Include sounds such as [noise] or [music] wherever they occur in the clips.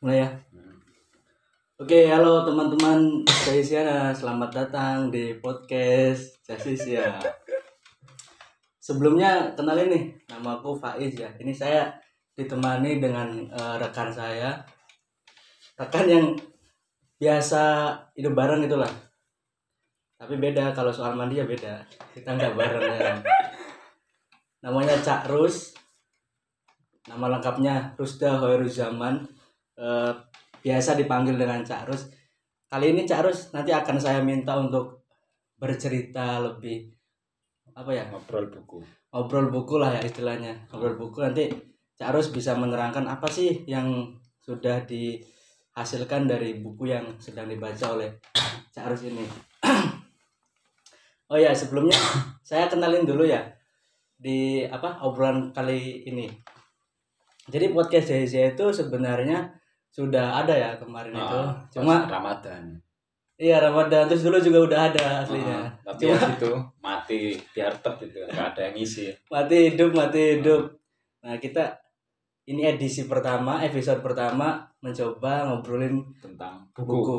Mulai ya. Oke, halo teman-teman Jasiana, selamat datang di podcast Jasis ya. Sebelumnya kenalin nih, nama aku Faiz ya. Ini saya ditemani dengan eh, rekan saya, rekan yang biasa hidup bareng itulah. Tapi beda kalau soal mandi ya beda. Kita nggak bareng ya. Namanya Cak Rus. Nama lengkapnya Rusda Hoiruzaman. Eh, biasa dipanggil dengan Cak Rus. Kali ini Cak Rus nanti akan saya minta untuk bercerita lebih apa ya? Ngobrol buku. Ngobrol buku lah ya istilahnya. Ngobrol buku. Nanti Cak Rus bisa menerangkan apa sih yang sudah dihasilkan dari buku yang sedang dibaca oleh Cak Rus ini. Oh ya sebelumnya saya kenalin dulu ya di apa obrolan kali ini. Jadi podcast saya itu sebenarnya sudah ada ya kemarin itu. Ah, cuma Ramadan. Iya Ramadan. Terus dulu juga udah ada aslinya. Ah, tapi cuma ya gitu. Mati biar tetap itu nggak ada yang ngisi. Mati hidup mati hidup. Nah kita ini edisi pertama episode pertama mencoba ngobrolin tentang buku, buku.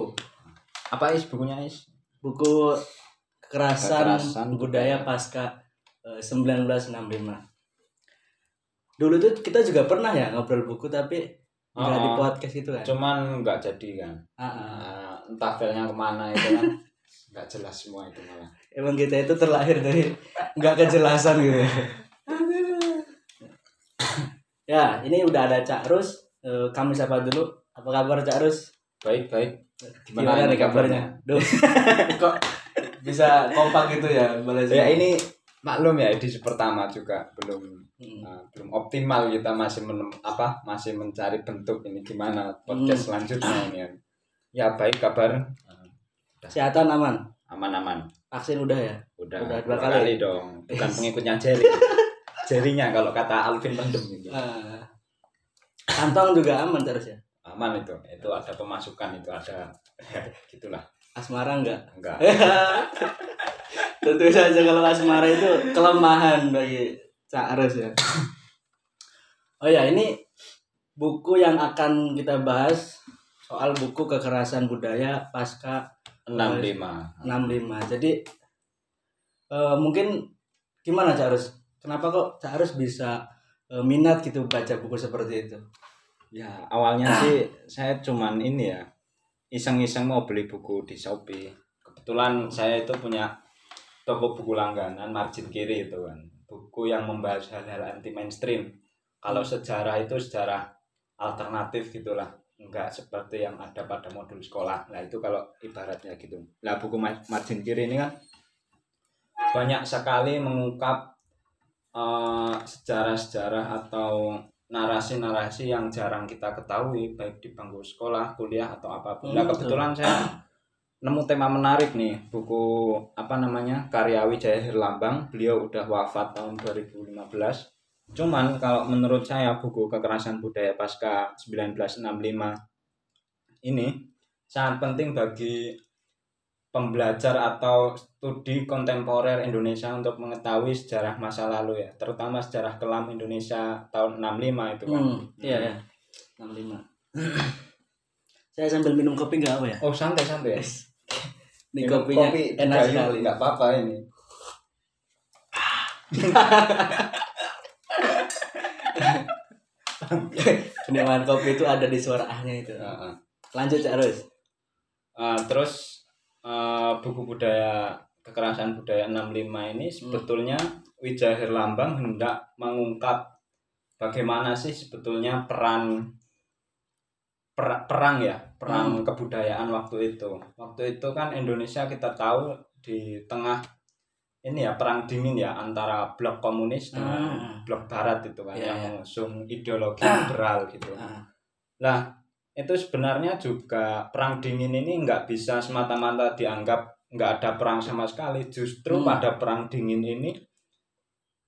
Apa is bukunya is? Buku kekerasan, Kekerasan budaya pasca eh, 1965 dulu tuh kita juga pernah ya ngobrol buku tapi nggak Oh, di oh. podcast itu kan cuman nggak jadi kan ah. Nah, entah filenya ke mana itu kan [laughs] nggak jelas semua itu malah emang kita itu terlahir dari nggak kejelasan gitu ya. [laughs] ya ini udah ada Cak Rus Eh, kami sapa dulu apa kabar Cak Rus baik baik Gimana, ini nih kabarnya? Duh. [laughs] Kok bisa kompak gitu ya balasnya? ya ini maklum ya edisi pertama juga belum Hmm. uh, belum optimal kita masih menem, apa masih mencari bentuk ini gimana podcast selanjutnya ini kan. ya baik kabar Uh, Kesehatan aman. aman-aman Vaksin udah ya? udah, Udah dua kali. kali. dong bukan [laughs] pengikutnya Jerry jerinya kalau kata Alvin Pendem gitu. Ah. kantong juga aman terus ya? aman itu itu ada pemasukan itu ada [laughs] gitulah Asmara enggak? enggak [laughs] Tentu saja kalau asmara itu kelemahan bagi Cak Rus ya. Oh ya ini buku yang akan kita bahas soal buku kekerasan budaya pasca 65 65 jadi eh, mungkin gimana Cak Arus kenapa kok Cak Arus bisa eh, minat gitu baca buku seperti itu? Ya awalnya sih saya cuman ini ya iseng-iseng mau beli buku di Shopee. Kebetulan saya itu punya toko buku langganan margin kiri itu kan. Buku yang membahas hal-hal anti mainstream kalau sejarah itu sejarah alternatif gitulah. Enggak seperti yang ada pada modul sekolah. Nah itu kalau ibaratnya gitu. Nah buku ma- margin kiri ini kan banyak sekali mengungkap eh, sejarah-sejarah atau narasi-narasi yang jarang kita ketahui baik di bangku sekolah, kuliah atau apa pun. Nah Hmm, kebetulan saya nemu tema menarik nih buku apa namanya karya Wijaya Herlambang. Beliau udah wafat tahun 2015. Cuman kalau menurut saya buku kekerasan budaya pasca 1965 ini sangat penting bagi pembelajar atau studi kontemporer Indonesia untuk mengetahui sejarah masa lalu ya, terutama sejarah kelam Indonesia tahun 65 itu kan. hmm, iya ya 65 [clears throat] saya sambil minum kopi nggak apa ya Oh santai santai. Ini kopinya kopi enak juga sekali Nggak apa-apa ini. [laughs] minuman kopi itu ada di suara ahnya itu Heeh. lanjut Cak Arus Uh, terus uh, buku budaya kekerasan budaya 65 ini sebetulnya Wijaya Herlambang hendak mengungkap bagaimana sih sebetulnya peran per- perang ya perang kebudayaan waktu itu waktu itu kan Indonesia kita tahu di tengah ini ya perang dingin ya antara blok komunis dengan Ah. blok barat itu kan Iya, yang iya. mengusung ideologi liberal gitu Ah, Nah, itu sebenarnya juga perang dingin ini nggak bisa semata-mata dianggap nggak ada perang sama sekali. Justru Hmm. pada perang dingin ini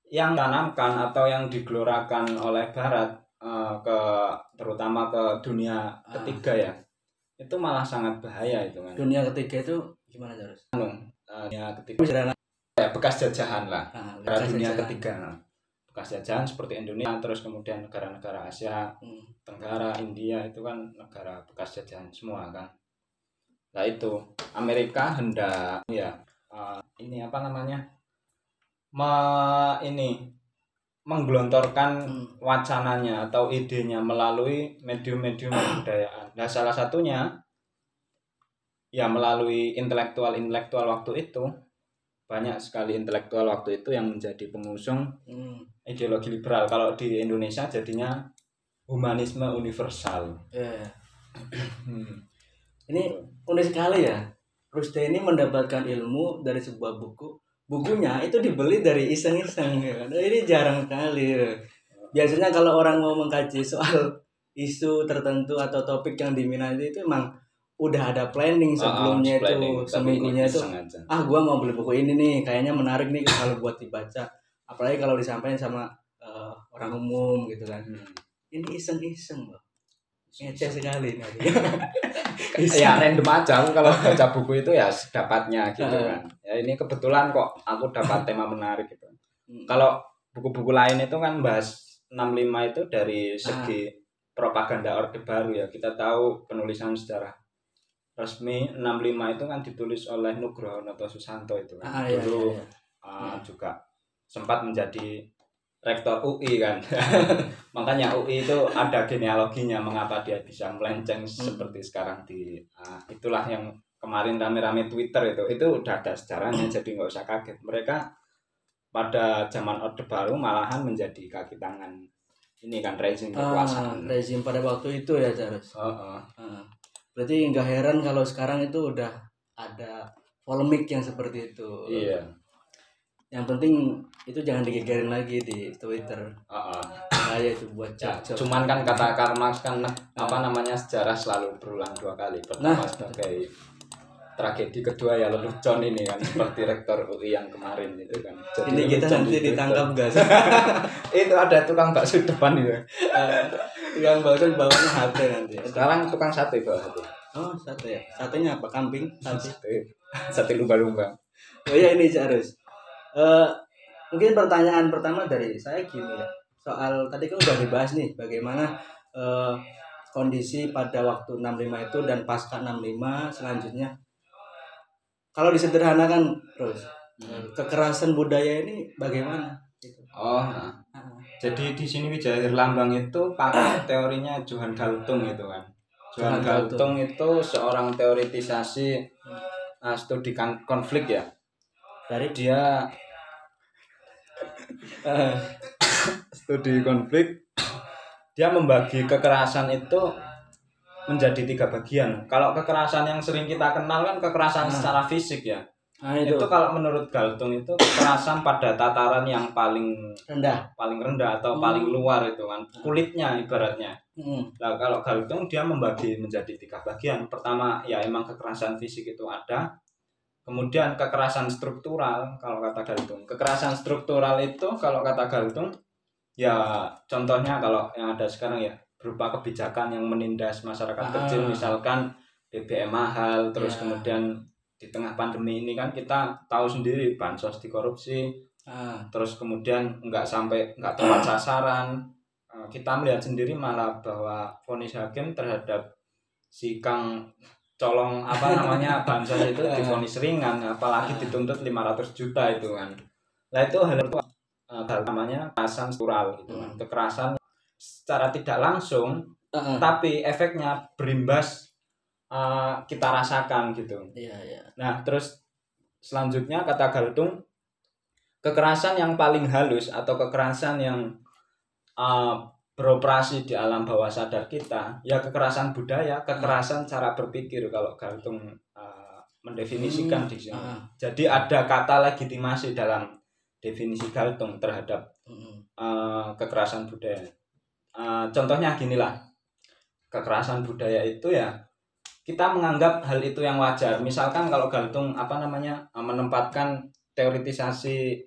yang tanamkan atau yang digelorakan oleh Barat eh, ke terutama ke dunia Ah. ketiga ya, itu malah sangat bahaya itu kan. dunia ketiga itu gimana Cak Arus Eh, dunia ketiga ya bekas jajahan lah. Ah, Era dunia jajahan. ketiga. bekas jajahan seperti Indonesia terus kemudian negara-negara Asia Hmm. Tenggara India itu kan negara bekas jajahan semua kan nah itu Amerika hendak ya eh, ini apa namanya me, ini menggelontorkan Hmm. wacananya atau idenya melalui medium-medium kebudayaan. Nah, salah satunya ya melalui intelektual-intelektual waktu itu banyak sekali intelektual waktu itu yang menjadi pengusung Hmm. ideologi liberal. Kalau di Indonesia jadinya humanisme universal. Ya, ya. [clears throat] Hmm. Ini unik sekali ya. Rusdi ini mendapatkan ilmu dari sebuah buku. Bukunya itu dibeli dari iseng-iseng. Ya. kan. Ini jarang sekali. ya. Biasanya kalau orang mau mengkaji soal isu tertentu atau topik yang diminati itu emang udah ada planning sebelumnya Ah, planning. itu seminggunya itu aja. ah gua mau beli buku ini nih kayaknya menarik nih kalau buat dibaca apalagi kalau disampaikan sama eh, orang umum gitu kan Hmm. ini iseng-iseng loh ngeceh sekali nih [laughs] ya random aja. Kalau baca buku itu ya sedapatnya gitu Ah. kan. Ya ini kebetulan kok aku dapat tema menarik gitu. Kalau buku-buku lain itu kan bahas 65 itu dari segi propaganda orde baru ya. Kita tahu penulisan sejarah resmi 65 itu kan ditulis oleh Nugroho Noto Susanto itu kan. Ah iya, dulu iya, iya. uh, juga sempat menjadi rektor UI kan. [laughs] Makanya UI itu ada genealoginya mengapa dia bisa melenceng seperti sekarang di uh, itulah yang kemarin rame-rame Twitter itu. Itu udah ada sejarahnya jadi nggak usah kaget. Mereka pada zaman Orde Baru malahan menjadi kaki tangan ini kan rezim Ah, kekuasaan rezim pada waktu itu ya Charles. Oh, oh. Ah. berarti nggak heran kalau sekarang itu udah ada polemik yang seperti itu. Iya yang penting itu jangan digegerin lagi di Twitter Oh, oh. bahaya itu buat Ya, cocok cuman kan kata Karl Marx kan apa namanya sejarah selalu berulang dua kali. Pertama Nah. sebagai tragedi kedua ya lelucon ini kan seperti rektor UI yang kemarin itu kan. Jadi ini kita nanti ditangkap gas [laughs] itu ada tukang bakso depan itu. yang bagus bawahnya HP nanti Sekarang tukang sate bawa sate. oh sate ya satenya apa kambing sate Sate, lumba-lumba. oh ya ini Charles Eh, mungkin pertanyaan pertama dari saya gini ya soal tadi kan udah dibahas nih bagaimana eh, kondisi pada waktu 65 itu dan pasca 65 selanjutnya kalau disederhanakan terus eh, kekerasan budaya ini bagaimana gitu. Oh, nah. Ah, jadi di sini Wijaya Lambang itu pakai [coughs] teorinya Johan Galtung itu kan. Johan Johan Galtung itu seorang teoritisasi uh, studi kan- konflik ya. Dari Dia eh, studi konflik dia membagi kekerasan itu menjadi tiga bagian. Kalau kekerasan yang sering kita kenal kan kekerasan Hmm. secara fisik ya. nah Itu, itu, kalau menurut Galtung itu kekerasan pada tataran yang paling rendah paling rendah atau Hmm. paling luar itu kan kulitnya ibaratnya. Hmm, Nah kalau Galtung dia membagi menjadi tiga bagian. Pertama ya emang kekerasan fisik itu ada. Kemudian kekerasan struktural kalau kata Galtung. Kekerasan struktural itu kalau kata Galtung ya contohnya kalau yang ada sekarang ya berupa kebijakan yang menindas masyarakat Ah. kecil misalkan BBM mahal terus Ya. kemudian di tengah pandemi ini kan kita tahu sendiri bansos dikorupsi ah, terus kemudian nggak sampai nggak tepat [clears throat] sasaran Eh, kita melihat sendiri malah bahwa vonis hakim terhadap si Kang colong apa namanya [laughs] bansos itu divonis ringan apalagi dituntut 500 juta itu kan. Nah itu hal itu eh, hal namanya kekerasan struktural gitu kan. Kekerasan secara tidak langsung ah, ah. tapi efeknya berimbas eh, kita rasakan gitu. Iya iya. Nah, terus selanjutnya kata Galtung, kekerasan yang paling halus atau kekerasan yang uh, beroperasi di alam bawah sadar kita, ya kekerasan budaya, kekerasan cara berpikir kalau Galtung uh, mendefinisikan Hmm, di sini. ah, Jadi ada kata legitimasi dalam definisi Galtung terhadap hmm, uh, kekerasan budaya. Uh, contohnya ginilah, kekerasan budaya itu ya kita menganggap hal itu yang wajar. Misalkan kalau Galtung apa namanya menempatkan teoritisasi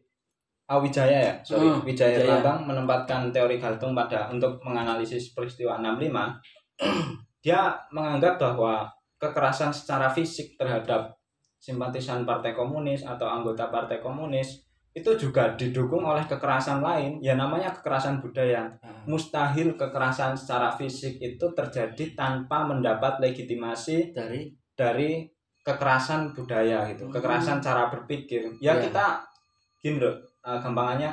ah, Wijaya ya, sorry Hmm, Wijaya Wijaya. Menempatkan teori Galtung pada untuk menganalisis peristiwa 65 [clears throat] dia menganggap bahwa kekerasan secara fisik terhadap simpatisan partai komunis atau anggota partai komunis itu juga didukung oleh kekerasan lain ya namanya kekerasan budaya Ah. mustahil kekerasan secara fisik itu terjadi tanpa mendapat legitimasi dari dari kekerasan budaya gitu Hmm. kekerasan cara berpikir ya Ya. kita gini loh eh, gampangannya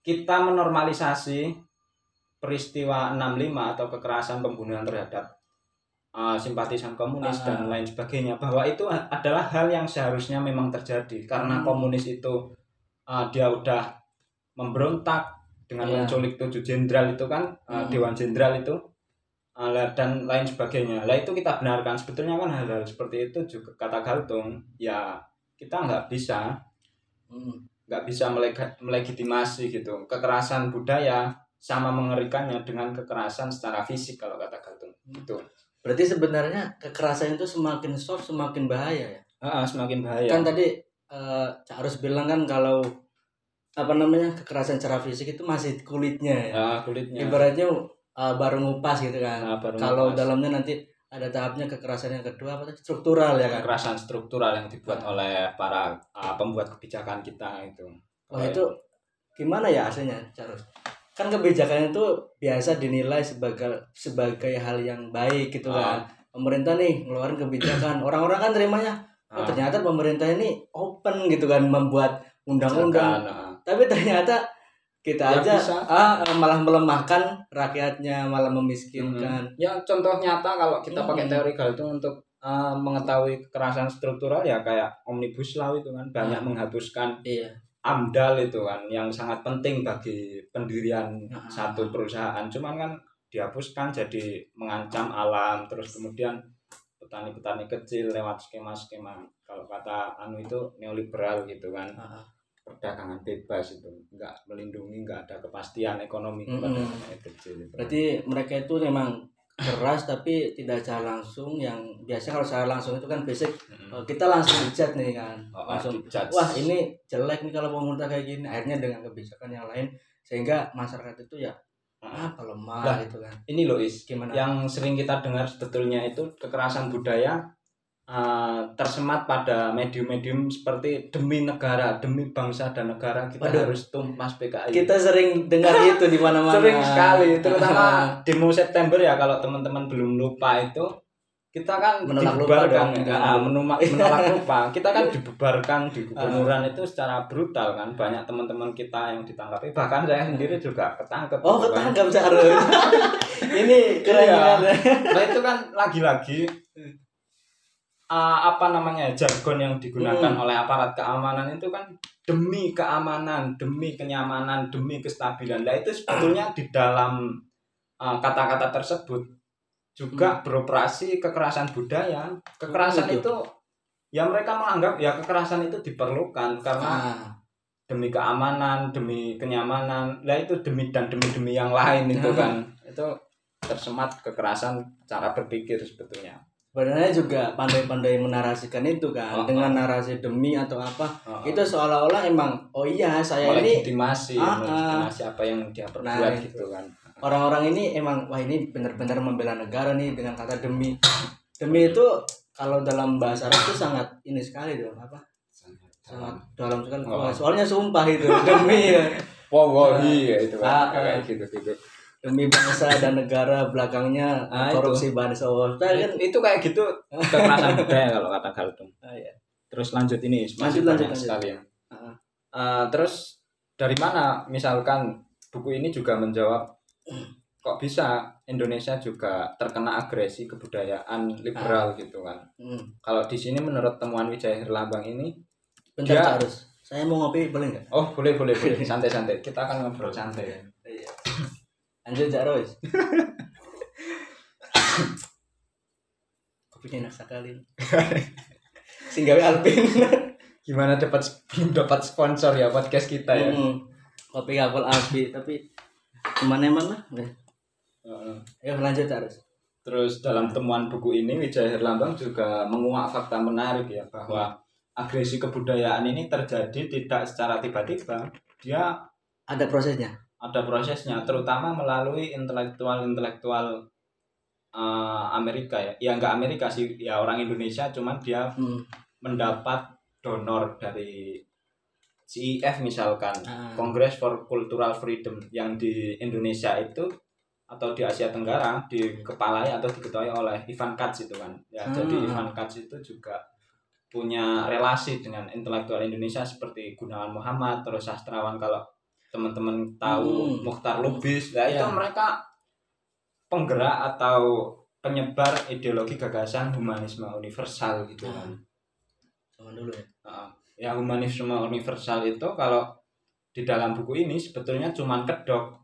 kita menormalisasi peristiwa 65 atau kekerasan pembunuhan terhadap eh, simpatisan komunis Ah. dan lain sebagainya bahwa itu adalah hal yang seharusnya memang terjadi karena Hmm. komunis itu eh, dia udah memberontak dengan Ya. menculik tujuh jenderal itu kan Hmm. dewan jenderal itu lah, dan lain sebagainya lah itu kita benarkan sebetulnya kan hal-hal seperti itu juga kata Galtung ya kita nggak bisa Hmm. Nggak bisa melegitimasi gitu. Kekerasan budaya sama mengerikannya dengan kekerasan secara fisik kalau kata Galtung itu berarti sebenarnya kekerasan itu semakin soft semakin bahaya ya? Ah, semakin bahaya. Kan tadi eh, Cak Arus bilang kan kalau apa namanya kekerasan secara fisik itu masih kulitnya ya. Ya, kulitnya. Ibaratnya eh, baru ngupas gitu kan. Baru kalau dalamnya nanti ada tahapnya kekerasan yang kedua apa tadi? struktural ya kan kekerasan struktural yang dibuat oleh para ah, pembuat kebijakan kita itu wah itu gimana ya aslinya Charles kan kebijakan itu biasa dinilai sebagai sebagai hal yang baik gitu Ah. kan pemerintah nih ngeluarin kebijakan orang-orang kan terimanya oh, Ah, ternyata pemerintah ini open gitu kan membuat undang-undang ah. tapi ternyata kita Ya, aja bisa. ah, malah melemahkan rakyatnya malah memiskinkan Ya contoh nyata kalau kita pakai Hmm. teori Galtung untuk uh, mengetahui kekerasan struktural ya kayak omnibus law itu kan banyak Hmm. menghapuskan iya AMDAL itu kan yang sangat penting bagi pendirian Hmm. satu perusahaan. Cuman kan dihapuskan jadi mengancam alam terus kemudian petani-petani kecil lewat skema-skema kalau kata anu itu neoliberal gitu kan Ah, perdagangan bebas itu. Nggak melindungi nggak ada kepastian ekonomi kepada rakyat kecil itu. berarti mereka itu memang keras tapi tidak secara langsung yang biasa. Kalau secara langsung itu kan basic. Mm-mm. eh, kita langsung dijat nih kan. Oh, langsung dijudge. wah ini jelek nih kalau pemerintah kayak gini. Akhirnya dengan kebijakan yang lain sehingga masyarakat itu ya Ah. apa lemah Lah, gitu kan. ini loh is. Gimana? Yang sering kita dengar sebetulnya itu kekerasan budaya uh, tersemat pada medium-medium seperti demi negara demi bangsa dan negara kita Waduh. harus tumpas PKI kita sering dengar [laughs] itu di mana-mana sering sekali terutama [laughs] demo September ya kalau teman-teman belum lupa itu kita kan Menolak lupa kan? Ah, menuma- menolak lupa [laughs] kita kan dibubarkan di gubernuran itu secara brutal kan banyak teman-teman kita yang ditangkap bahkan saya sendiri juga ketangkep oh kan. ketangkap Charles ini keren Iya. nah itu kan lagi-lagi uh, apa namanya jargon yang digunakan Hmm. oleh aparat keamanan itu kan demi keamanan, demi kenyamanan, demi kestabilan. Nah itu sebetulnya di dalam uh, kata-kata tersebut juga beroperasi kekerasan budaya. Kekerasan Hmm, itu ya mereka menganggap ya kekerasan itu diperlukan karena ah, demi keamanan, demi kenyamanan. Lah itu demi dan demi-demi yang lain itu kan. Itu tersemat kekerasan cara berpikir sebetulnya. Sebenarnya juga pandai-pandai menarasikan itu kan Oh, dengan narasi demi atau apa Oh, itu seolah-olah emang oh iya saya ini melegitimasi, Ah, ah. melegitimasi apa yang dia perbuat itu. gitu kan. orang-orang ini emang wah ini benar-benar membela negara nih dengan kata demi demi itu kalau dalam bahasa Arab itu sangat ini sekali dong apa sangat dalam sekali Oh. Soalnya sumpah itu demi ya. [laughs] Wallahi ya itu Ah, kan ah. kayak gitu gitu. Demi bangsa dan negara belakangnya Ah, itu. korupsi bansos Nah, kan Itu kayak gitu kekerasan budaya kalau kata Galtung. ah, iya. Terus lanjut ini Lanjut, masih lanjut, banyak lanjut. sekali ya. Ah. Eh, terus dari mana misalkan buku ini juga menjawab kok bisa Indonesia juga terkena agresi kebudayaan liberal gitu kan. Hmm. Kalau di sini menurut temuan Wijaya Herlambang ini bentar Dia- Cak Arus saya mau ngopi boleh nggak Oh boleh boleh boleh [laughs] santai-santai kita akan ngobrol santai lanjut Cak Arus [laughs] kopinya enak sekali [laughs] singgawi Alpin [laughs] Gimana dapat belum dapat sponsor ya podcast kita ya. Hmm, kopi kapal api tapi ke mana-mana Udah. Heeh. ayo lanjut terus Terus dalam temuan buku ini Wijaya Herlambang juga menguak fakta menarik ya bahwa agresi kebudayaan ini terjadi tidak secara tiba-tiba. Dia ada prosesnya ada prosesnya terutama melalui intelektual-intelektual eh, Amerika ya. Ya enggak Amerika sih, ya orang Indonesia cuman dia hmm. mendapat donor dari CIF misalkan Ah. Congress for Cultural Freedom yang di Indonesia itu atau di Asia Tenggara dikepalai atau diketuai oleh Ivan Katz itu kan ya Ah. jadi Ivan Katz itu juga punya relasi dengan intelektual Indonesia seperti Gunawan Muhammad terus sastrawan kalau teman-teman tahu Hmm. Mukhtar Lubis nah itu Ya. mereka penggerak atau penyebar ideologi gagasan humanisme universal gitu Ah. kan Zaman dulu ya. Ya humanisme universal itu kalau di dalam buku ini sebetulnya cuman kedok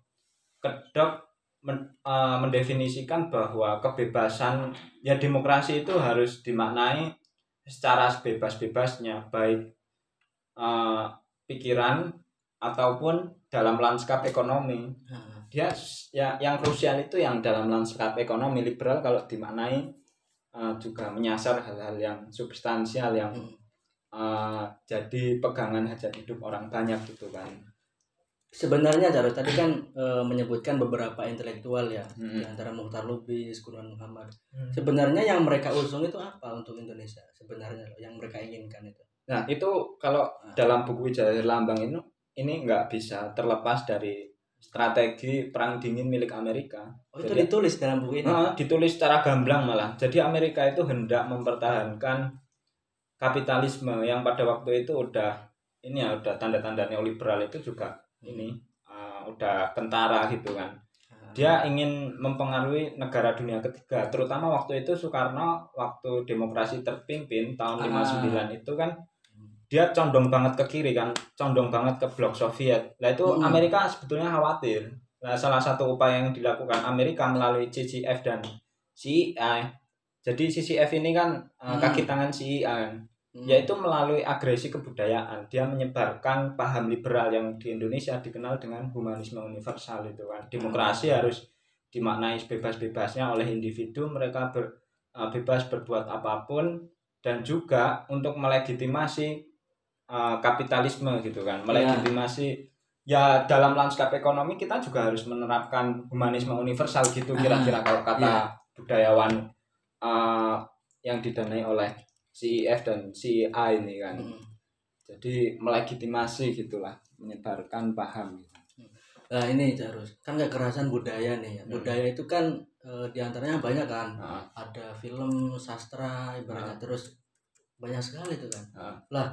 kedok men- eh, mendefinisikan bahwa kebebasan ya demokrasi itu harus dimaknai secara sebebas-bebasnya baik eh, pikiran ataupun dalam lanskap ekonomi dia ya yang krusial itu yang dalam lanskap ekonomi liberal kalau dimaknai eh, juga menyasar hal-hal yang substansial yang Hmm. eh, jadi pegangan hajat hidup orang banyak gitu kan Sebenarnya Jarod tadi kan eh, menyebutkan beberapa intelektual ya, Hmm. di antara Mukhtar Lubis, Gunawan Muhammad. Sebenarnya yang mereka usung itu apa untuk Indonesia? Sebenarnya yang mereka inginkan itu. Nah itu kalau dalam buku Wijaya Lambang ini ini nggak bisa terlepas dari strategi perang dingin milik Amerika. Oh itu Jadi- ditulis dalam buku ini. Nah, ditulis secara gamblang malah. Jadi Amerika itu hendak mempertahankan kapitalisme yang pada waktu itu udah ini ya udah tanda-tanda neoliberal itu juga ini uh, udah kentara gitu kan. Ah. Dia ingin mempengaruhi negara dunia ketiga, terutama waktu itu Soekarno waktu demokrasi terpimpin tahun Ah. 59 itu kan dia condong banget ke kiri kan, condong banget ke blok Soviet. Nah itu Hmm. Amerika sebetulnya khawatir. Nah salah satu upaya yang dilakukan Amerika melalui CCF dan CIA. Jadi CCF ini kan Hmm. kaki tangan CIA kan Hmm. yaitu melalui agresi kebudayaan dia menyebarkan paham liberal yang di Indonesia dikenal dengan humanisme universal itu kan demokrasi harus dimaknai sebebas-bebasnya oleh individu mereka ber- eh, bebas berbuat apa pun dan juga untuk melegitimasi eh, kapitalisme gitu kan melegitimasi ya dalam lanskap ekonomi kita juga harus menerapkan humanisme universal gitu kira-kira kalau kata Iya. budayawan eh, yang didanai oleh CIF dan CIA ini kan. Hmm. Jadi melegitimasi gitulah, menyebarkan paham gitu. Nah ini terus kan kekerasan budaya nih ya. Hmm. Budaya itu kan eh, di antaranya banyak kan. Nah, Ada film, sastra, ibaratnya terus banyak sekali itu kan. Ah. Lah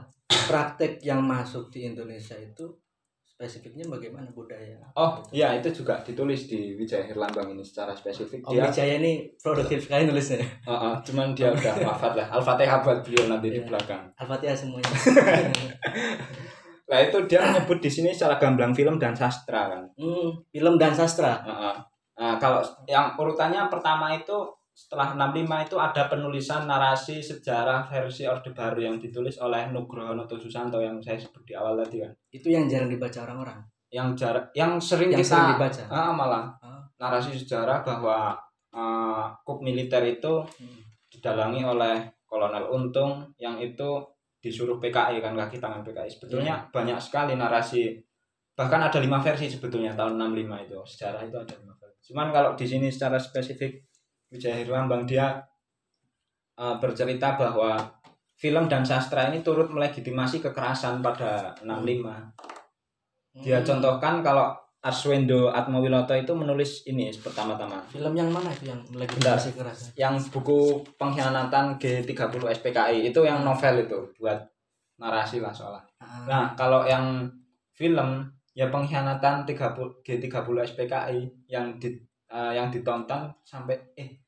praktek yang masuk di Indonesia itu spesifiknya bagaimana budaya? Oh iya itu juga ditulis di Wijaya Herlambang ini secara spesifik. Om Dia, Wijaya ini produktif sekali nulisnya. Oh, oh, cuman dia udah [laughs] wafat lah. Al-Fatihah buat beliau nanti di Iya. belakang. Al-Fatihah semuanya. [laughs] Nah itu dia menyebut di sini secara gamblang film dan sastra kan. hmm, film dan sastra. Heeh. Nah, kalau yang urutannya pertama itu setelah 65 itu ada penulisan narasi sejarah versi Orde Baru yang ditulis oleh Nugroho Noto Susanto yang saya sebut di awal tadi kan. Itu yang jarang dibaca orang-orang. Yang jarak yang sering Yang kita sering dibaca. Ah, malah Ah. narasi sejarah bahwa eh, kup militer itu Hmm. didalangi oleh Kolonel Untung yang itu disuruh PKI kan kaki tangan PKI. Sebetulnya Iya. banyak sekali narasi bahkan ada lima versi sebetulnya tahun 65 itu sejarah itu ada lima versi. Cuman kalau di sini secara spesifik Wijaya Hirlambang dia eh, bercerita bahwa film dan sastra ini turut melegitimasi kekerasan pada 65. Dia Hmm. contohkan kalau Arswendo Atmawiloto itu menulis ini pertama-tama film yang mana itu yang legitimasi kekerasan? yang buku pengkhianatan G30 SPKI itu yang novel itu buat narasi lah soalnya. Ah. Nah, kalau yang film ya pengkhianatan 30 G30 SPKI yang di eh, yang ditonton sampai eh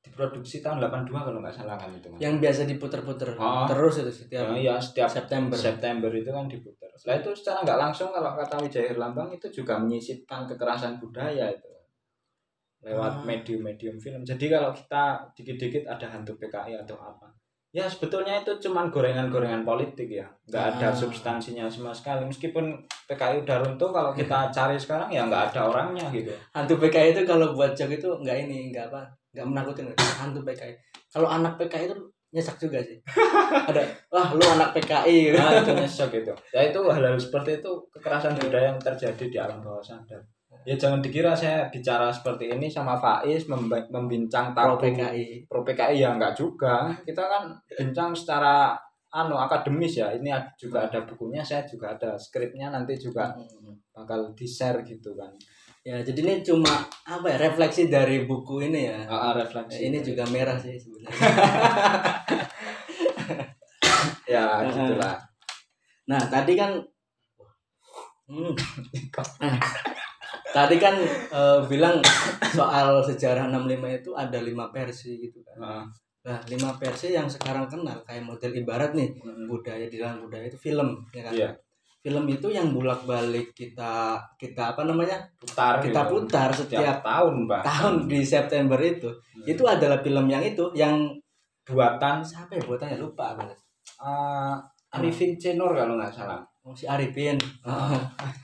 diproduksi tahun 82 kalau nggak salah kan itu. Mas. yang biasa diputer-puter Oh. terus itu setiap Ya, iya, setiap September. September itu kan diputar. Setelah itu secara nggak langsung kalau kata Wijaya Herlambang itu juga menyisipkan kekerasan budaya itu lewat Ah. medium-medium film. Jadi kalau kita dikit-dikit ada hantu PKI atau apa, ya sebetulnya itu cuman gorengan-gorengan politik ya, nggak ada Ah. substansinya sama sekali. Meskipun PKI udah runtuh, kalau kita [laughs] cari sekarang ya nggak ada orangnya gitu. hantu PKI itu kalau buat jok itu nggak ini nggak apa nggak menakutin hantu PKI kalau anak PKI itu nyesek juga sih [laughs] ada wah lu anak PKI. Nah, itu nyesek gitu. Ya itu hal-hal seperti itu kekerasan budaya yang terjadi di alam bawah sadar. Ya jangan dikira saya bicara seperti ini sama Faiz membincang pro tabu PKI pro PKI ya enggak juga. Kita kan bincang secara anu akademis ya ini juga ada bukunya saya juga ada skripnya nanti juga Hmm. bakal di share gitu kan Ya, jadi ini cuma apa ya refleksi dari buku ini ya. Ah, ah, refleksi ini juga merah sih sebenarnya. [laughs] ya gitulah Nah, tadi kan Hmm. Nah, tadi kan eh, bilang soal sejarah 65 itu ada lima versi gitu kan. Ah, Nah, lima versi yang sekarang kenal kayak model ibarat nih mm, budaya di dalam budaya itu film ya kan. Iya. Film itu yang bolak-balik kita kita apa namanya? putar kita gitu. putar setiap setiap tahun mbak tahun di September itu. Hmm. Itu adalah film yang itu yang buatan siapa ya buatannya lupa aku. eh, Arifin C. Nur kalau nggak salah Oh, si Arifin.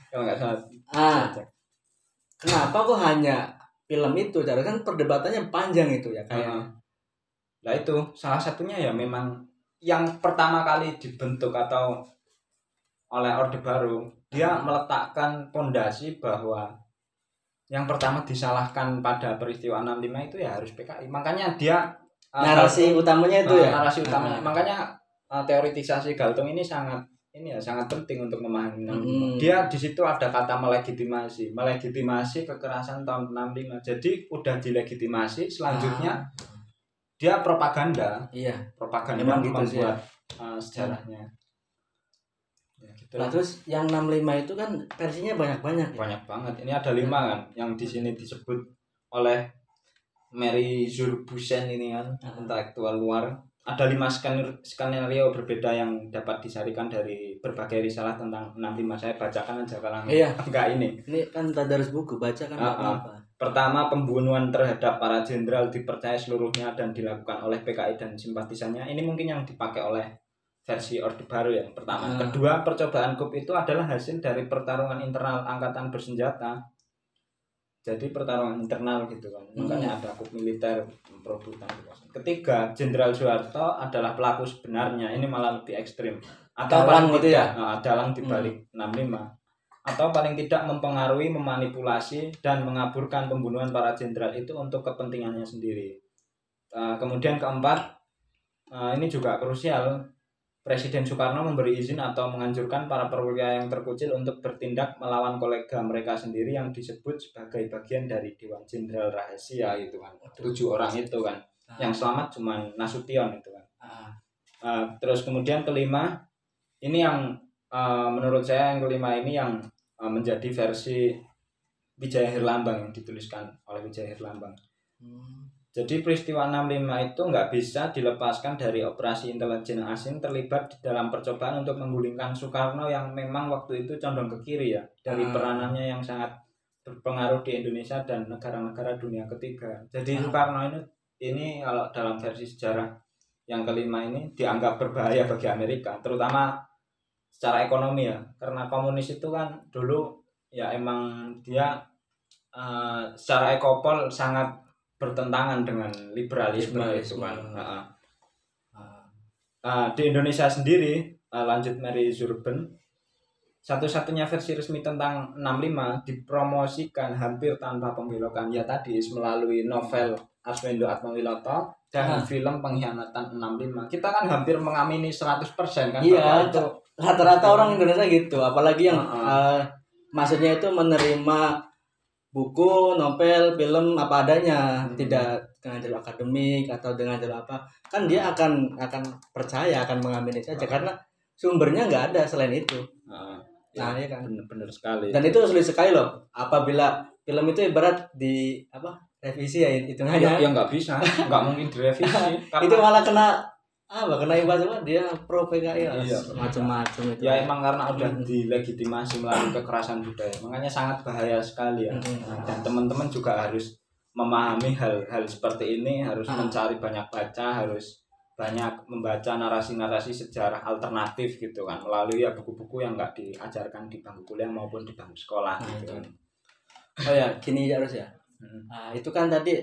kalau nggak salah ah, kenapa kok hanya film itu? Cara kan perdebatannya panjang itu ya kayak. Heeh. Nah itu salah satunya ya memang yang pertama kali dibentuk atau oleh Orde Baru dia Hmm. meletakkan pondasi bahwa yang pertama disalahkan pada peristiwa 65 itu ya harus PKI makanya dia uh, narasi utamanya itu Galtung- ya. uh, narasi utamanya Ah. makanya uh, teoritisasi Galtung ini sangat ini ya sangat penting untuk memahami 65 Hmm. dia di situ ada kata melegitimasi melegitimasi kekerasan tahun 65 jadi udah dilegitimasi selanjutnya Ah, dia propaganda iya. propaganda Memang gitu sih membuat uh, sejarahnya gitu Nah, terus yang 65 itu kan versinya banyak-banyak ya. banyak banget ini ada lima kan yang di sini disebut oleh Mary Zurbuchen ini kan Ah. intelektual luar ada lima skenario, berbeda yang dapat disarikan dari berbagai risalah tentang 65 saya bacakan aja kalau Iya. [laughs] enggak ini Ini kan tadarus buku baca kan ah. apa-apa. Pertama, pembunuhan terhadap para jenderal dipercaya seluruhnya dan dilakukan oleh PKI dan simpatisannya. Ini mungkin yang dipakai oleh versi Orde Baru yang pertama. Ah. Kedua, percobaan coup itu adalah hasil dari pertarungan internal angkatan bersenjata. Jadi pertarungan internal gitu kan. Hmm. Makanya ada coup militer perebutan. Ketiga, Jenderal Soeharto adalah pelaku sebenarnya. Ini malah lebih ekstrim. Atau Dalang paling gitu ya? nah, dalang dibalik 65 atau paling tidak mempengaruhi, memanipulasi dan mengaburkan pembunuhan para jenderal itu untuk kepentingannya sendiri. Uh, kemudian keempat, uh, ini juga krusial. Presiden Soekarno memberi izin atau menganjurkan para perwira yang terkucil untuk bertindak melawan kolega mereka sendiri yang disebut sebagai bagian dari Dewan Jenderal Rahasia itu kan. Tujuh orang itu kan. Ah. Yang selamat cuma Nasution itu kan. Ah, Uh, terus kemudian kelima, ini yang uh, menurut saya yang kelima ini yang uh, menjadi versi Wijaya Herlambang yang dituliskan oleh Wijaya Herlambang. hmm. Jadi peristiwa 65 itu nggak bisa dilepaskan dari operasi intelijen asing terlibat di dalam percobaan untuk menggulingkan Soekarno yang memang waktu itu condong ke kiri ya dari Ah. peranannya yang sangat berpengaruh di Indonesia dan negara-negara dunia ketiga. Jadi Ah. Soekarno ini ini kalau dalam versi sejarah yang kelima ini dianggap berbahaya bagi Amerika, terutama secara ekonomi ya, karena komunis itu kan dulu ya emang dia eh, secara ekopol sangat bertentangan dengan liberalisme, Liberalisme. itu kan. Heeh. Ah, Nah, di Indonesia sendiri eh, lanjut Mary Zurben satu-satunya versi resmi tentang 65 dipromosikan hampir tanpa pembelokan ya tadi melalui novel Arswendo Atmawiloto dan Ah. film Pengkhianatan 65 kita kan hampir mengamini 100% kan Iya, itu rata-rata orang Indonesia gitu, apalagi yang Ah, eh, maksudnya itu menerima buku, novel, film apa adanya, Hmm. tidak dengan jalur akademik atau dengan jalur apa, kan dia akan akan percaya akan mengamini saja Ah. karena sumbernya nggak ada selain itu. Heeh. Nah, iya kan. bener, bener sekali Dan itu sulit sekali loh. Apabila film itu ibarat di apa revisi ya ya, hitungannya. ya nggak bisa nggak mungkin direvisi karena [laughs] itu malah kena apa kena imbas apa dia pro PKI lah Iya. macam-macam itu. ya emang karena udah Hmm. dilegitimasi melalui kekerasan budaya makanya sangat bahaya sekali ya Hmm. Nah, dan teman-teman juga harus memahami hal-hal seperti ini harus Ah. mencari banyak baca harus banyak membaca narasi-narasi sejarah alternatif gitu kan melalui ya buku-buku yang nggak diajarkan di bangku kuliah maupun di bangku sekolah Nah, gitu itu. kan Oh ya, gini ya harus ya. Hmm. Nah, itu kan tadi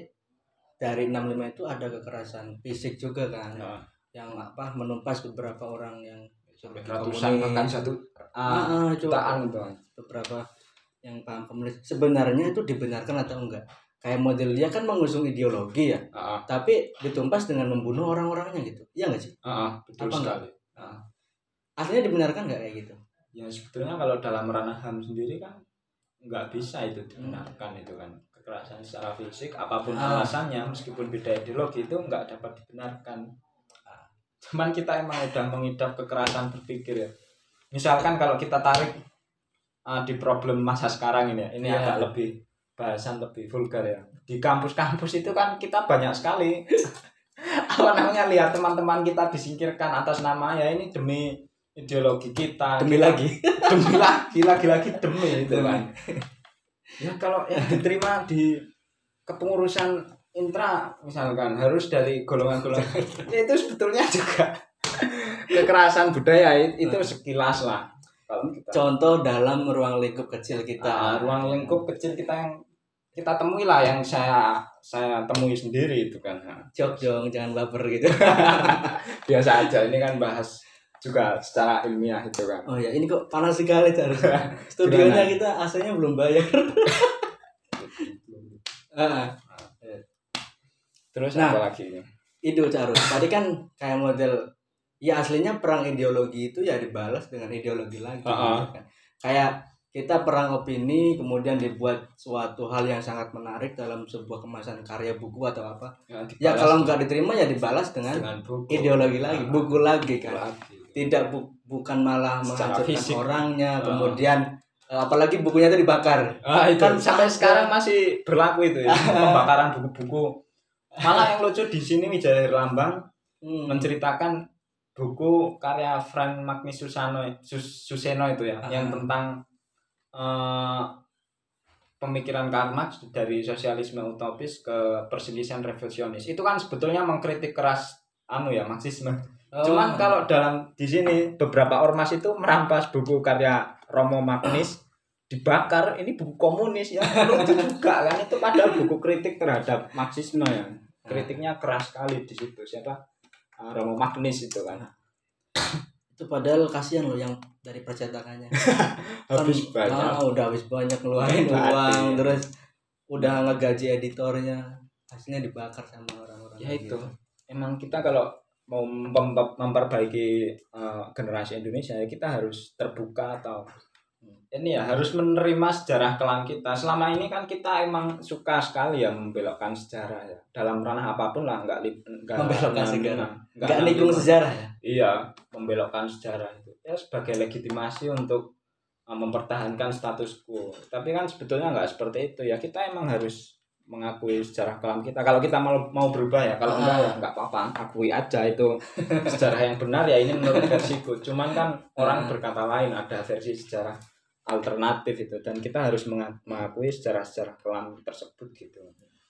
dari 65 itu ada kekerasan fisik juga kan. Nah, Yang apa menumpas beberapa orang yang sampai ratusan bahkan satu Ah, ah, itu jutaan gitu. kan beberapa yang paham komunis. Sebenarnya itu dibenarkan atau enggak? Kayak model dia kan mengusung ideologi ya. Ah, ah, tapi ditumpas dengan membunuh orang-orangnya gitu. Iya nggak sih? Ah, ah, betul Apa enggak? sekali Ah. aslinya dibenarkan nggak kayak gitu? Ya sebetulnya kalau dalam ranah ham sendiri kan nggak bisa itu dibenarkan itu kan. Kekerasan secara fisik apa pun Ah. alasannya meskipun beda ideologi itu nggak dapat dibenarkan cuman kita emang udah mengidap kekerasan berpikir ya. Misalkan kalau kita tarik ah, di problem masa sekarang ini ya ini Iya. agak lebih bahasan lebih vulgar ya. Di kampus-kampus itu kan kita banyak sekali. [laughs] Apa namanya lihat teman-teman kita disingkirkan atas nama ya ini demi ideologi kita. Demi lagi. [laughs] Demi lagi lagi-lagi demi itu kan. Ya kalau yang diterima di kepengurusan intra misalkan harus dari golongan-golongan. [laughs] Ya itu sebetulnya juga kekerasan budaya itu sekilas lah. Kalau kita contoh dalam ruang lingkup kecil kita. Ah, ruang lingkup kecil kita yang kita temui lah yang saya saya temui sendiri itu kan. Jok jong jangan baper gitu. [laughs] Biasa aja ini kan bahas juga secara ilmiah itu kan. Oh ya ini kok panas sekali harus [laughs] studionya kita AC-nya belum bayar. Ah, terus Nah. apa lagi itu Carus tadi kan kayak model ya aslinya perang ideologi itu ya dibalas dengan ideologi lagi ah. gitu kan. kayak kita perang opini kemudian dibuat suatu hal yang sangat menarik dalam sebuah kemasan karya buku atau apa ya dibalas kalau nggak diterima ya dibalas dengan dengan buku ideologi lagi Ah. buku lagi kan lagi tidak bu- bukan malah menghancurkan orangnya Ah. kemudian eh, apalagi bukunya itu dibakar Ah, itu Kan sampai sekarang masih berlaku itu ya [laughs] pembakaran buku-buku. Malah yang lucu di sini Wijaya Lambang Hmm. menceritakan buku karya Frank Magnus Susano Sus- Suseno itu ya Ah. yang tentang eh, pemikiran Karl Marx dari sosialisme utopis ke perselisihan revolusionis. Itu kan sebetulnya mengkritik keras anu ya Marxisme. Oh. Cuman kalau dalam di sini beberapa ormas itu merampas buku karya Romo Magnis dibakar ini buku komunis ya lucu juga kan itu padahal buku kritik terhadap Marxisme ya kritiknya keras sekali di situ siapa? Ah, Romo Magnis itu kan. Itu padahal kasihan loh yang dari percetakannya. [laughs] Habis Kan, banyak. ah, udah habis banyak ngeluarin Mati. uang terus udah ngegaji editornya. Hasilnya dibakar sama orang-orang ya itu. gitu. emang kita kalau mau mem- memperbaiki eh, generasi Indonesia ya kita harus terbuka atau ini ya harus menerima sejarah kelam kita. Selama ini kan kita emang suka sekali ya membelokkan sejarah ya. Dalam ranah apa pun lah nggak nggak Membelokkan sejarah. nggak nikung sejarah ya? Iya membelokkan sejarah itu. Ya sebagai legitimasi untuk uh, mempertahankan status quo. Tapi kan sebetulnya nggak seperti itu ya. Kita emang harus mengakui sejarah kelam kita. Kalau kita mau mau berubah ya kalau enggak ya nggak apa-apa. Akui aja itu sejarah yang benar ya ini menurut versiku. Cuman kan orang Ah. berkata lain ada versi sejarah alternatif itu dan kita harus menga- mengakui sejarah-sejarah kelam tersebut gitu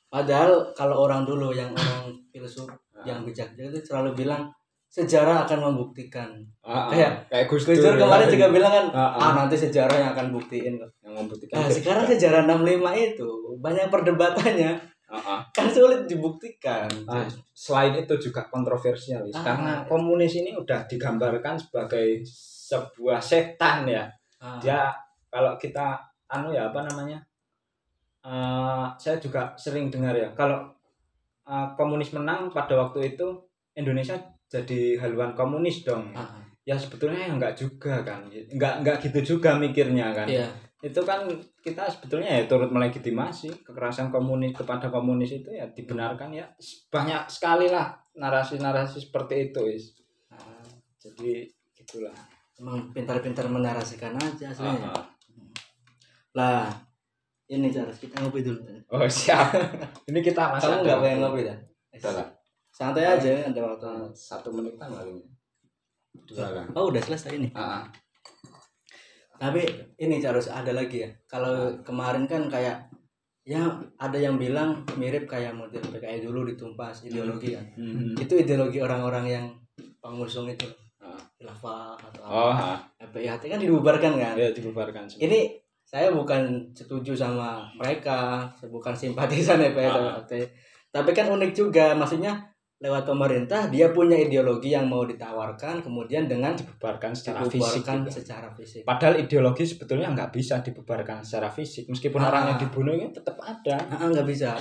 padahal kalau orang dulu yang orang filsuf Ah. yang bijak itu selalu bilang sejarah akan membuktikan Ah, ah, Kayak kayak Gus Dur kemarin juga bilang kan Ah, ah. nanti sejarah yang akan buktiin yang membuktikan Nah, sekarang sejarah 65 itu banyak perdebatannya Ah, ah. kan sulit dibuktikan. Ah, selain itu juga kontroversial. Ah. karena komunis ini udah digambarkan sebagai sebuah setan ya dia kalau kita anu ya apa namanya eh, saya juga sering dengar ya kalau eh, komunis menang pada waktu itu Indonesia jadi haluan komunis dong ah, ah. ya sebetulnya ya enggak juga kan enggak enggak gitu juga mikirnya kan Iya. itu kan kita sebetulnya ya turut melegitimasi kekerasan komunis kepada komunis itu ya dibenarkan ya banyak sekali lah narasi-narasi seperti itu is Ah, jadi gitulah emang pintar-pintar menarasikan aja aslinya. Ah, ah. Lah, ini Charles kita ngopi dulu. oh siap [laughs] ini kita masih Kamu nggak pengen ngopi dah? Udah lah. Santai aja ada waktu. Eh, satu menitan paling dua lah Oh udah selesai ini. Ah, ah. Tapi ini Charles ada lagi ya. Kalau kemarin kan kayak ya ada yang bilang mirip kayak model PKI dulu ditumpas ideologi kan. Mhm. Itu ideologi orang-orang yang pengusung itu. Ah. Khilafah atau oh apa. FPIHT kan dibubarkan kan. ya dibubarkan semua. Ini saya bukan setuju sama mereka, saya bukan simpatisan [laughs] FPIHT. Tapi kan unik juga, maksudnya lewat pemerintah dia punya ideologi yang mau ditawarkan, kemudian dengan dibubarkan secara fisik dibubarkan juga. secara fisik. padahal ideologi sebetulnya nggak bisa dibubarkan secara fisik meskipun Ah. orang yang dibunuh ini tetap ada Ah, nggak bisa.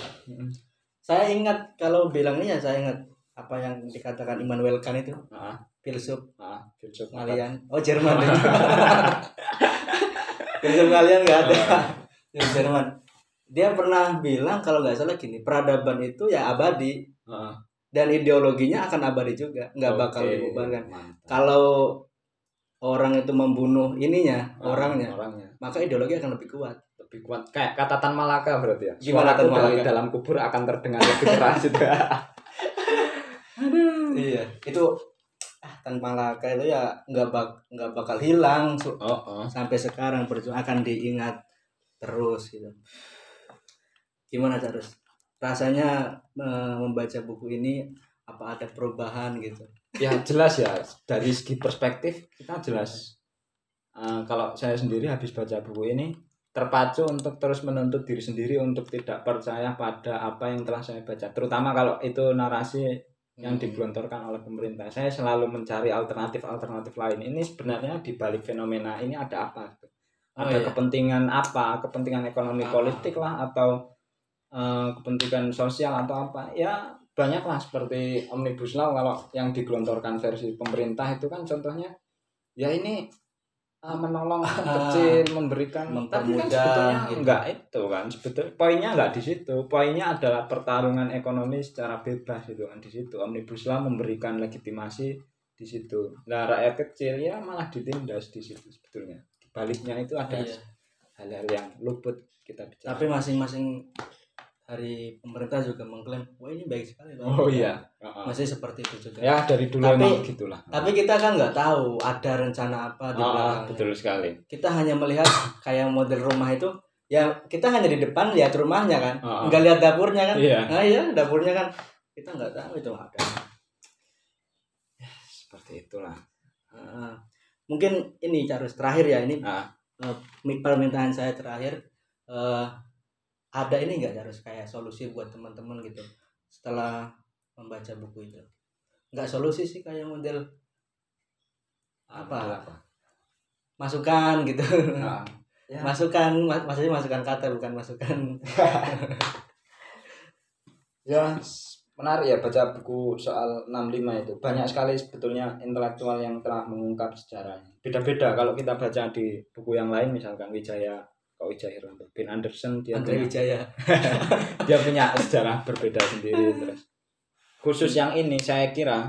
Saya ingat kalau bilang ini ya saya ingat apa yang dikatakan Immanuel Kant itu Ah, filsuf ah filsuf kalian [laughs] oh Jerman [laughs] filsuf kalian nggak ada. [laughs] Di Jerman. Dia pernah bilang kalau nggak salah gini peradaban itu ya abadi. Ah, dan ideologinya akan abadi juga nggak bakal oke. dibubarkan. Mantap. kalau orang itu membunuh ininya Ah, orangnya orangnya. maka ideologi akan lebih kuat. Lebih kuat. Kayak kata Tan Malaka berarti ya? Gimana Tan dari Malaka? dalam kubur akan terdengar lebih keras itu [laughs] iya. Itu ah, tanpa laka itu ya nggak bak nggak bakal hilang su- oh, oh. sampai sekarang perjuangan akan diingat terus gitu. Gimana terus rasanya eh, membaca buku ini apa ada perubahan gitu? Ya jelas ya. Dari segi perspektif kita jelas. Eh, kalau saya sendiri habis baca buku ini terpacu untuk terus menuntut diri sendiri untuk tidak percaya pada apa yang telah saya baca. Terutama kalau itu narasi yang Hmm. digelontorkan oleh pemerintah saya selalu mencari alternatif-alternatif lain ini sebenarnya di balik fenomena ini ada apa Oh, ada iya. kepentingan apa kepentingan ekonomi Ah. politik lah atau eh, kepentingan sosial atau apa ya banyaklah seperti omnibus law kalau yang digelontorkan versi pemerintah itu kan contohnya ya ini menolong [laughs] Ah. kecil memberikan tapi kan Mempermudah, sebetulnya gitu. enggak itu kan sebetulnya poinnya enggak di situ poinnya adalah pertarungan ekonomi secara bebas itu kan di situ omnibus law memberikan legitimasi di situ nah rakyat kecil ya malah ditindas di situ sebetulnya di baliknya itu ada Iya. hal-hal yang luput kita bicara tapi masing-masing dari pemerintah juga mengklaim wah ini baik sekali loh. Oh iya. Heeh. masih seperti itu juga. Ya dari dulu Tapi- emang gitulah tapi kita kan nggak tahu ada rencana apa di Ah, belakangnya betul sekali. Kita hanya melihat kayak model rumah itu ya kita hanya di depan lihat rumahnya kan. Ah, ah. nggak lihat dapurnya kan. Iya. nah iya dapurnya kan. Kita nggak tahu itu apa seperti itulah. Ah, mungkin ini Charles terakhir ya. Ini ah. eh, mi- permintaan saya terakhir. Eh, ada ini nggak Charles kayak solusi buat teman-teman gitu setelah membaca buku itu? Nggak solusi sih kayak model apa? Apa? Masukan gitu. Ah, ya. masukan mak- maksudnya masukan kata bukan masukan. [laughs] Ya menarik ya baca buku soal 65 itu. Banyak sekali sebetulnya intelektual yang telah mengungkap sejarahnya. Beda-beda kalau kita baca di buku yang lain misalkan Wijaya Wijaya Hermanto bin Anderson dia Andre punya, Wijaya. [laughs] Dia punya sejarah berbeda sendiri [laughs] terus. Khusus yang ini saya kira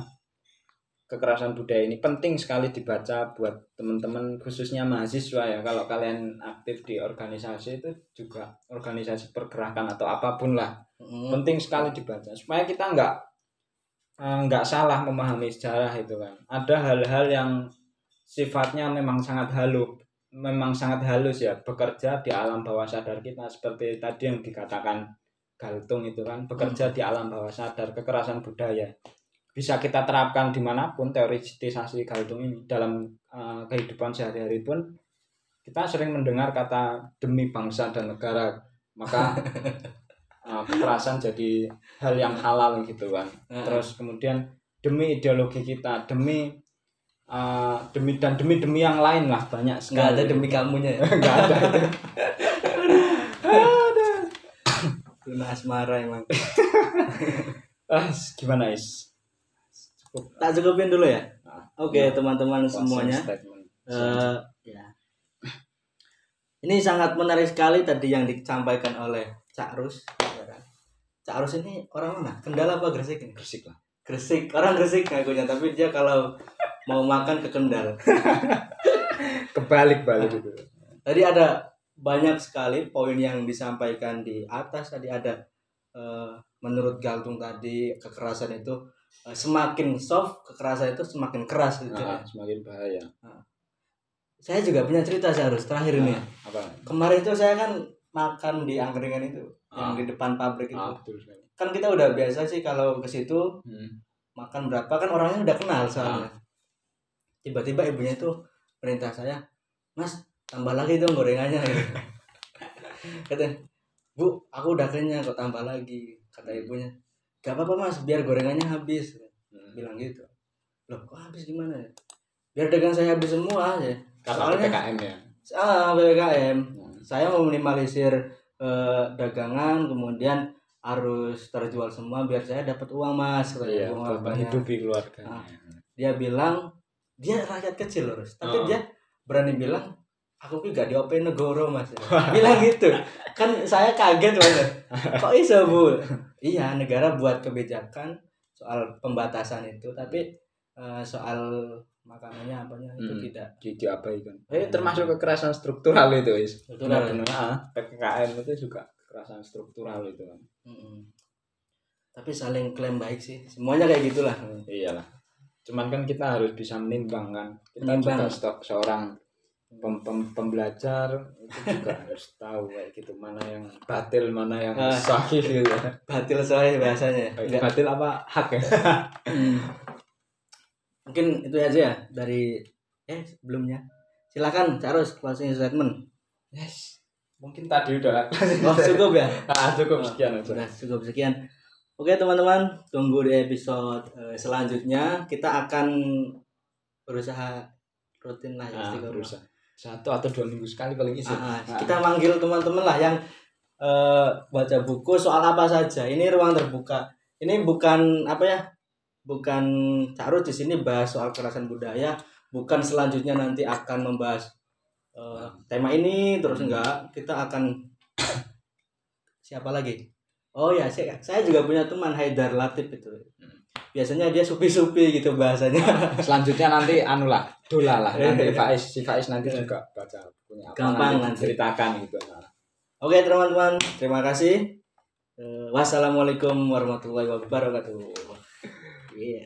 kekerasan budaya ini penting sekali dibaca buat teman-teman khususnya mahasiswa ya. Kalau kalian aktif di organisasi itu juga organisasi pergerakan atau apa pun lah. Mm, penting sekali dibaca supaya kita nggak eh, nggak salah memahami sejarah itu kan. Ada hal-hal yang sifatnya memang sangat halus memang sangat halus ya bekerja di alam bawah sadar kita seperti tadi yang dikatakan Galtung itu kan bekerja di alam bawah sadar kekerasan budaya. Bisa kita terapkan di mana pun teoritisasi Galtung ini dalam eh, kehidupan sehari-hari pun kita sering mendengar kata demi bangsa dan negara maka uh, [laughs] kekerasan jadi hal yang halal gitu kan. Terus kemudian demi ideologi kita demi uh, demi dan demi demi yang lain lah banyak sekali ada demi kamunya ya [laughs] nggak ada [laughs] Luna asmara emang [laughs] ah gimana is cukup tak cukupin dulu ya Ah, oke ya. teman-teman closing semuanya. Eh, ya. Ini sangat menarik sekali tadi yang disampaikan oleh Cak Rus. ya? Cak Rus ini orang mana? Kendal apa Gresik ini? Bersik lah Gresik, orang Gresik ngakunya, tapi dia kalau mau makan ke Kendal. [laughs] kebalik balik itu Tadi ada banyak sekali poin yang disampaikan di atas. Tadi ada eh, menurut Galtung tadi kekerasan itu eh, semakin soft, kekerasan itu semakin keras gitu. Nah, semakin bahaya Saya juga punya cerita seharus terakhir ini. ya. apa kemarin itu saya kan makan di angkringan itu Ah. yang di depan pabrik itu ah, betul sekali kan kita udah biasa sih kalau ke situ hmm. makan berapa kan orangnya udah kenal soalnya tiba-tiba ibunya itu perintah saya mas tambah lagi dong gorengannya. [laughs] Kata bu aku udah kenyang kok tambah lagi kata ibunya. Gak apa-apa mas biar gorengannya habis. Hmm. bilang gitu. Loh kok habis gimana ya? Biar dagang saya habis semua ya karena Soalnya- PPKM ya? Ah ppkm Hmm. saya mau minimalisir eh, dagangan kemudian harus terjual semua biar saya dapat uang mas katanya, iya menghidupi keluarga Ah. dia bilang dia rakyat kecil loh tapi Oh. dia berani bilang aku ki gak diope negoro mas. Bilang gitu. Kan saya kaget banget kok iso bu? Iya negara buat kebijakan soal pembatasan itu tapi eh, soal makanannya apanya itu Hmm. tidak. Di diabaikan. Ini termasuk kekerasan struktural itu is. Struktural. benar-benar. Ah, PPKM itu juga kekerasan struktural itu kan Mm-mm. tapi saling klaim baik sih. Semuanya kayak gitulah. Iyalah cuman kan kita harus bisa menimbang kan. Kita Menimbang. juga stok seorang pem- pem- pembelajar itu juga [laughs] harus tahu kayak gitu mana yang batil mana yang Ah. sahih [laughs] gitu batil soalnya bahasanya. Enggak. batil apa hak ya? Mungkin itu aja ya dari eh sebelumnya. Silakan Carus closing statement. Yes. Mungkin tadi udah oh cukup ya? [laughs] Ah, cukup sekian aja. Sudah cukup sekian. Oke teman-teman, tunggu di episode eh, selanjutnya. Kita akan berusaha rutin lah ya Ah, berusaha. satu atau dua minggu sekali paling isi Ah, ah, kita manggil teman-teman lah yang eh, baca buku soal apa saja. Ini ruang terbuka. Ini bukan apa ya? Bukan Carus di sini bahas soal kekerasan budaya. Bukan selanjutnya nanti akan membahas eh, tema ini terus enggak. Kita akan [coughs] siapa lagi? Oh ya, saya, saya juga punya teman Haidar Latif itu. Biasanya dia supi-supi gitu bahasanya. [laughs] selanjutnya nanti anu lah dola lah nanti Faiz si Faiz nanti juga baca punya apa Gampang nanti nanti. ceritakan gitu. Oke teman-teman, terima kasih. Eh, wassalamualaikum warahmatullahi wabarakatuh. Iya.